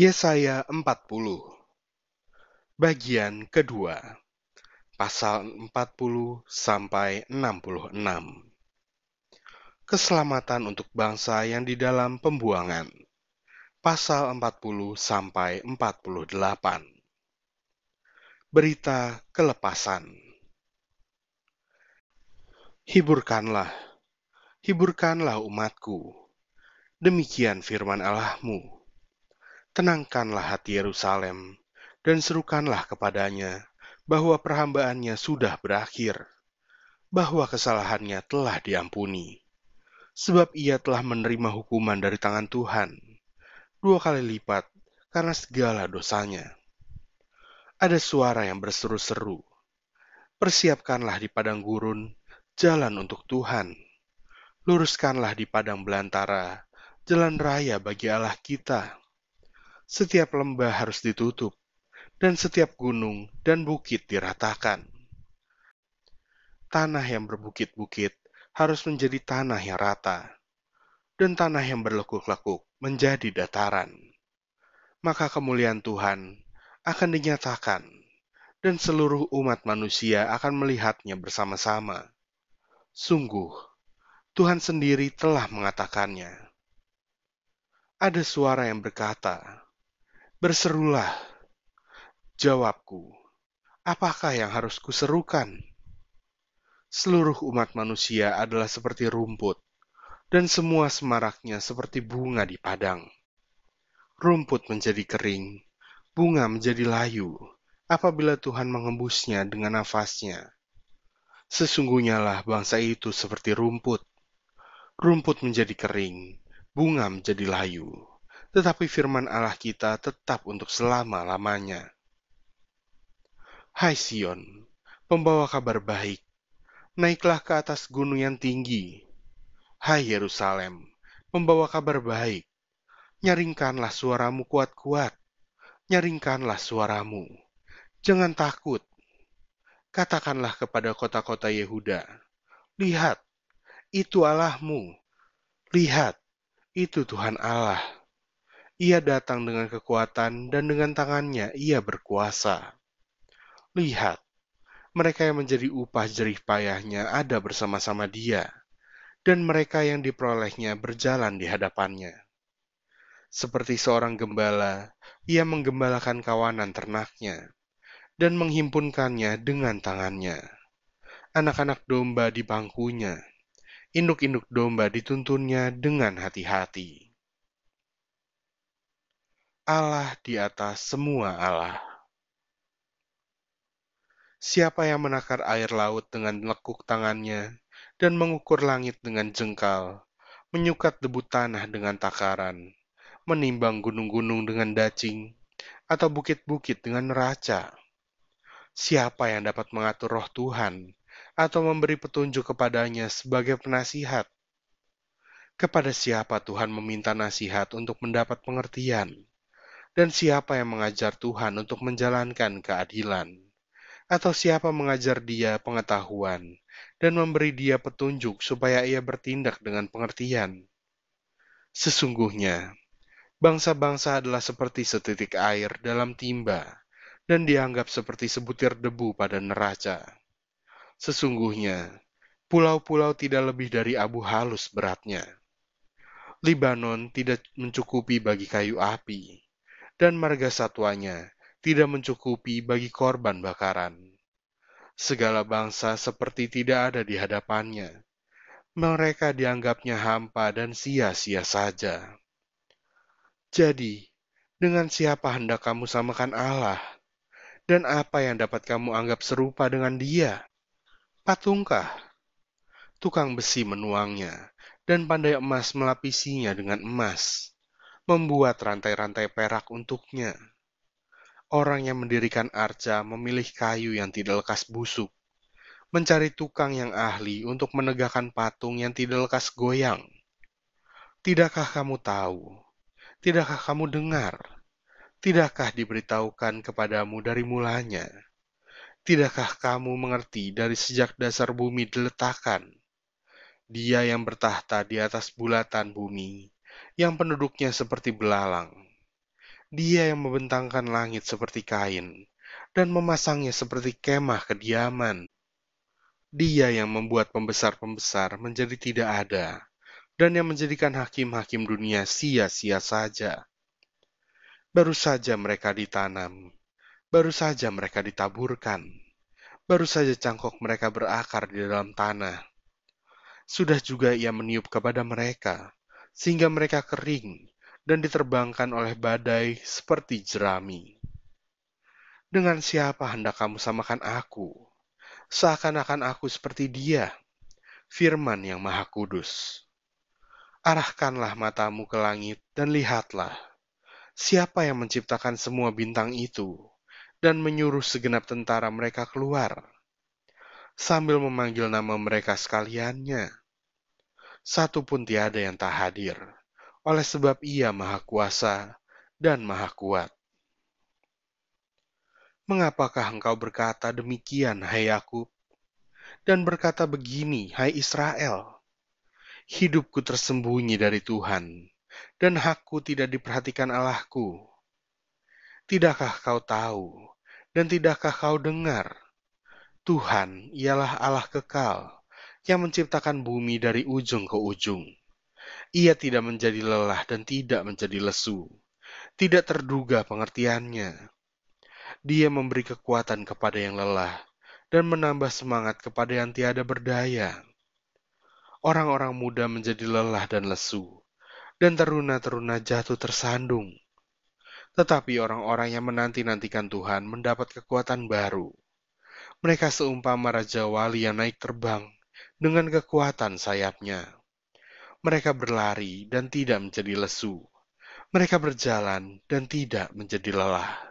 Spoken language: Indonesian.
Yesaya 40 Bagian kedua. Pasal 40 sampai 66 Keselamatan untuk bangsa yang di dalam pembuangan. Pasal 40 sampai 48 Berita kelepasan. Hiburkanlah. Hiburkanlah umatku. Demikian firman Allahmu tenangkanlah hati Yerusalem, dan serukanlah kepadanya bahwa perhambaannya sudah berakhir, bahwa kesalahannya telah diampuni, sebab ia telah menerima hukuman dari tangan Tuhan, dua kali lipat karena segala dosanya. Ada suara yang berseru-seru, persiapkanlah di padang gurun jalan untuk Tuhan, luruskanlah di padang belantara jalan raya bagi Allah kita setiap lembah harus ditutup, dan setiap gunung dan bukit diratakan. Tanah yang berbukit-bukit harus menjadi tanah yang rata, dan tanah yang berlekuk-lekuk menjadi dataran. Maka kemuliaan Tuhan akan dinyatakan, dan seluruh umat manusia akan melihatnya bersama-sama. Sungguh, Tuhan sendiri telah mengatakannya. Ada suara yang berkata, Berserulah. Jawabku, apakah yang harus kuserukan? Seluruh umat manusia adalah seperti rumput, dan semua semaraknya seperti bunga di padang. Rumput menjadi kering, bunga menjadi layu, apabila Tuhan mengembusnya dengan nafasnya. Sesungguhnya lah bangsa itu seperti rumput. Rumput menjadi kering, bunga menjadi layu tetapi firman Allah kita tetap untuk selama-lamanya. Hai Sion, pembawa kabar baik, naiklah ke atas gunung yang tinggi. Hai Yerusalem, pembawa kabar baik, nyaringkanlah suaramu kuat-kuat, nyaringkanlah suaramu. Jangan takut. Katakanlah kepada kota-kota Yehuda, lihat, itu Allahmu. Lihat, itu Tuhan Allah ia datang dengan kekuatan dan dengan tangannya ia berkuasa. Lihat, mereka yang menjadi upah jerih payahnya ada bersama-sama dia, dan mereka yang diperolehnya berjalan di hadapannya. Seperti seorang gembala, ia menggembalakan kawanan ternaknya, dan menghimpunkannya dengan tangannya. Anak-anak domba di bangkunya, induk-induk domba dituntunnya dengan hati-hati Allah di atas semua Allah. Siapa yang menakar air laut dengan lekuk tangannya dan mengukur langit dengan jengkal, menyukat debu tanah dengan takaran, menimbang gunung-gunung dengan dacing, atau bukit-bukit dengan neraca? Siapa yang dapat mengatur roh Tuhan atau memberi petunjuk kepadanya sebagai penasihat? Kepada siapa Tuhan meminta nasihat untuk mendapat pengertian? Dan siapa yang mengajar Tuhan untuk menjalankan keadilan? Atau siapa mengajar dia pengetahuan dan memberi dia petunjuk supaya ia bertindak dengan pengertian? Sesungguhnya, bangsa-bangsa adalah seperti setitik air dalam timba dan dianggap seperti sebutir debu pada neraca. Sesungguhnya, pulau-pulau tidak lebih dari abu halus beratnya. Libanon tidak mencukupi bagi kayu api, dan marga satwanya tidak mencukupi bagi korban bakaran. Segala bangsa seperti tidak ada di hadapannya. Mereka dianggapnya hampa dan sia-sia saja. Jadi, dengan siapa hendak kamu samakan Allah? Dan apa yang dapat kamu anggap serupa dengan dia? Patungkah? Tukang besi menuangnya, dan pandai emas melapisinya dengan emas membuat rantai-rantai perak untuknya. Orang yang mendirikan arca memilih kayu yang tidak lekas busuk, mencari tukang yang ahli untuk menegakkan patung yang tidak lekas goyang. Tidakkah kamu tahu? Tidakkah kamu dengar? Tidakkah diberitahukan kepadamu dari mulanya? Tidakkah kamu mengerti dari sejak dasar bumi diletakkan? Dia yang bertahta di atas bulatan bumi, yang penduduknya seperti belalang. Dia yang membentangkan langit seperti kain dan memasangnya seperti kemah kediaman. Dia yang membuat pembesar-pembesar menjadi tidak ada dan yang menjadikan hakim-hakim dunia sia-sia saja. Baru saja mereka ditanam, baru saja mereka ditaburkan, baru saja cangkok mereka berakar di dalam tanah. Sudah juga ia meniup kepada mereka, sehingga mereka kering dan diterbangkan oleh badai seperti jerami. Dengan siapa hendak kamu samakan aku? Seakan-akan aku seperti dia, firman yang maha kudus. Arahkanlah matamu ke langit dan lihatlah, siapa yang menciptakan semua bintang itu dan menyuruh segenap tentara mereka keluar, sambil memanggil nama mereka sekaliannya. Satu pun tiada yang tak hadir, oleh sebab ia maha kuasa dan maha kuat. Mengapakah engkau berkata demikian, hai Yakub, dan berkata begini, hai Israel? hidupku tersembunyi dari Tuhan, dan hakku tidak diperhatikan Allahku. Tidakkah kau tahu, dan tidakkah kau dengar? Tuhan ialah Allah kekal, yang menciptakan bumi dari ujung ke ujung. Ia tidak menjadi lelah dan tidak menjadi lesu, tidak terduga pengertiannya. Dia memberi kekuatan kepada yang lelah, dan menambah semangat kepada yang tiada berdaya orang-orang muda menjadi lelah dan lesu, dan teruna-teruna jatuh tersandung. Tetapi orang-orang yang menanti-nantikan Tuhan mendapat kekuatan baru. Mereka seumpama Raja Wali yang naik terbang dengan kekuatan sayapnya. Mereka berlari dan tidak menjadi lesu. Mereka berjalan dan tidak menjadi lelah.